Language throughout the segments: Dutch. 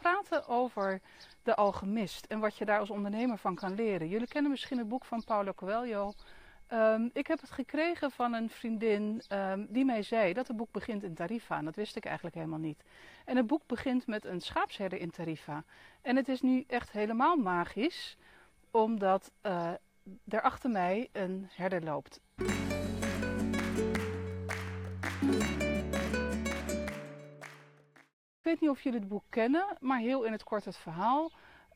praten over de alchemist en wat je daar als ondernemer van kan leren. Jullie kennen misschien het boek van Paulo Coelho. Ehm, ik heb het gekregen van een vriendin ehm, die mij zei dat het boek begint in Tarifa. En dat wist ik eigenlijk helemaal niet. En het boek begint met een schaapsherder in Tarifa. En het is nu echt helemaal magisch, omdat uh, er achter mij een herder loopt. Ik weet niet of jullie het boek kennen, maar heel in het kort het verhaal.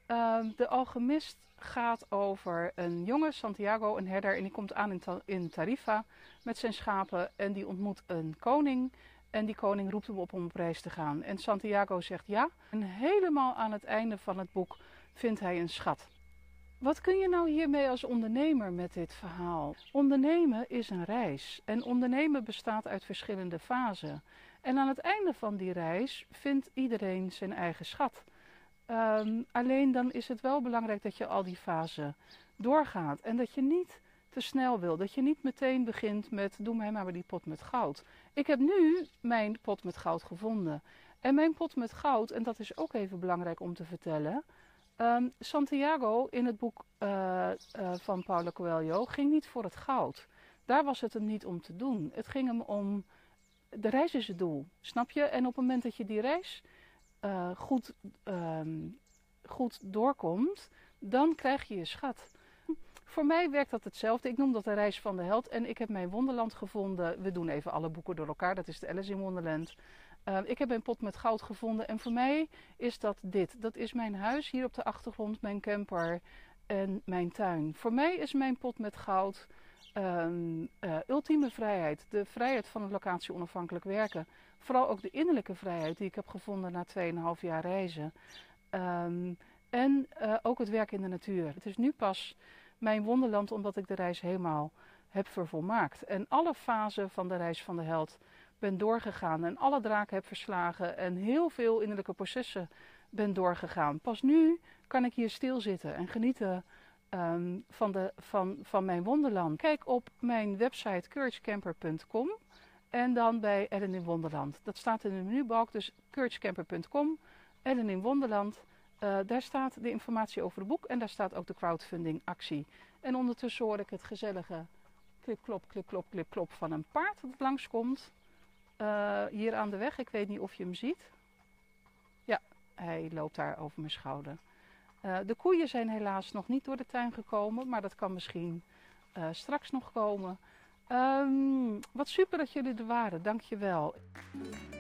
Ehm, de alchemist gaat over een jongen, Santiago, een herder, en die komt aan in, in Tarifa met zijn schapen en die ontmoet een koning. En die koning roept hem op om op reis te gaan. En Santiago zegt ja. En helemaal aan het einde van het boek vindt hij een schat. Wat kun je nou hiermee als ondernemer met dit verhaal? Ondernemen is een reis. En ondernemen bestaat uit verschillende fasen. En aan het einde van die reis vindt iedereen zijn eigen schat. Um, alleen dan is het wel belangrijk dat je al die fasen doorgaat. En dat je niet te snel wil. Dat je niet meteen begint met doe mij maar die pot met goud. Ik heb nu mijn pot met goud gevonden. En mijn pot met goud, en dat is ook even belangrijk om te vertellen. Um, Santiago in het boek uh, uh, van Paulo Coelho ging niet voor het goud. Daar was het hem niet om te doen. Het ging hem om. De reis is het doel, snap je? En op het moment dat je die reis uh, goed, um, goed doorkomt, dan krijg je je schat. Voor mij werkt dat hetzelfde. Ik noem dat de reis van de held. En ik heb mijn wonderland gevonden. We doen even alle boeken door elkaar. Dat is de Alice in Wonderland. Uh, ik heb een pot met goud gevonden. En voor mij is dat dit. Dat is mijn huis hier op de achtergrond, mijn camper en mijn tuin. Voor mij is mijn pot met goud um, uh, ultieme vrijheid. De vrijheid van het locatie onafhankelijk werken. Vooral ook de innerlijke vrijheid die ik heb gevonden na 2,5 jaar reizen. Um, en uh, ook het werk in de natuur. Het is nu pas mijn wonderland omdat ik de reis helemaal heb vervolmaakt. En alle fasen van de reis van de held ben doorgegaan. En alle draken heb verslagen. En heel veel innerlijke processen ben doorgegaan. Pas nu kan ik hier stilzitten en genieten um, van, de, van, van mijn wonderland. Kijk op mijn website couragecamper.com en dan bij Ellen in Wonderland. Dat staat in de menubalk, dus couragecamper.com, Ellen in Wonderland. Uh, daar staat de informatie over het boek en daar staat ook de crowdfunding actie. En ondertussen hoor ik het gezellige klip-klop, klip-klop, klip-klop van een paard dat langskomt. Uh, hier aan de weg, ik weet niet of je hem ziet. Ja, hij loopt daar over mijn schouder. Uh, de koeien zijn helaas nog niet door de tuin gekomen, maar dat kan misschien uh, straks nog komen. Um, wat super dat jullie er waren, dankjewel. wel.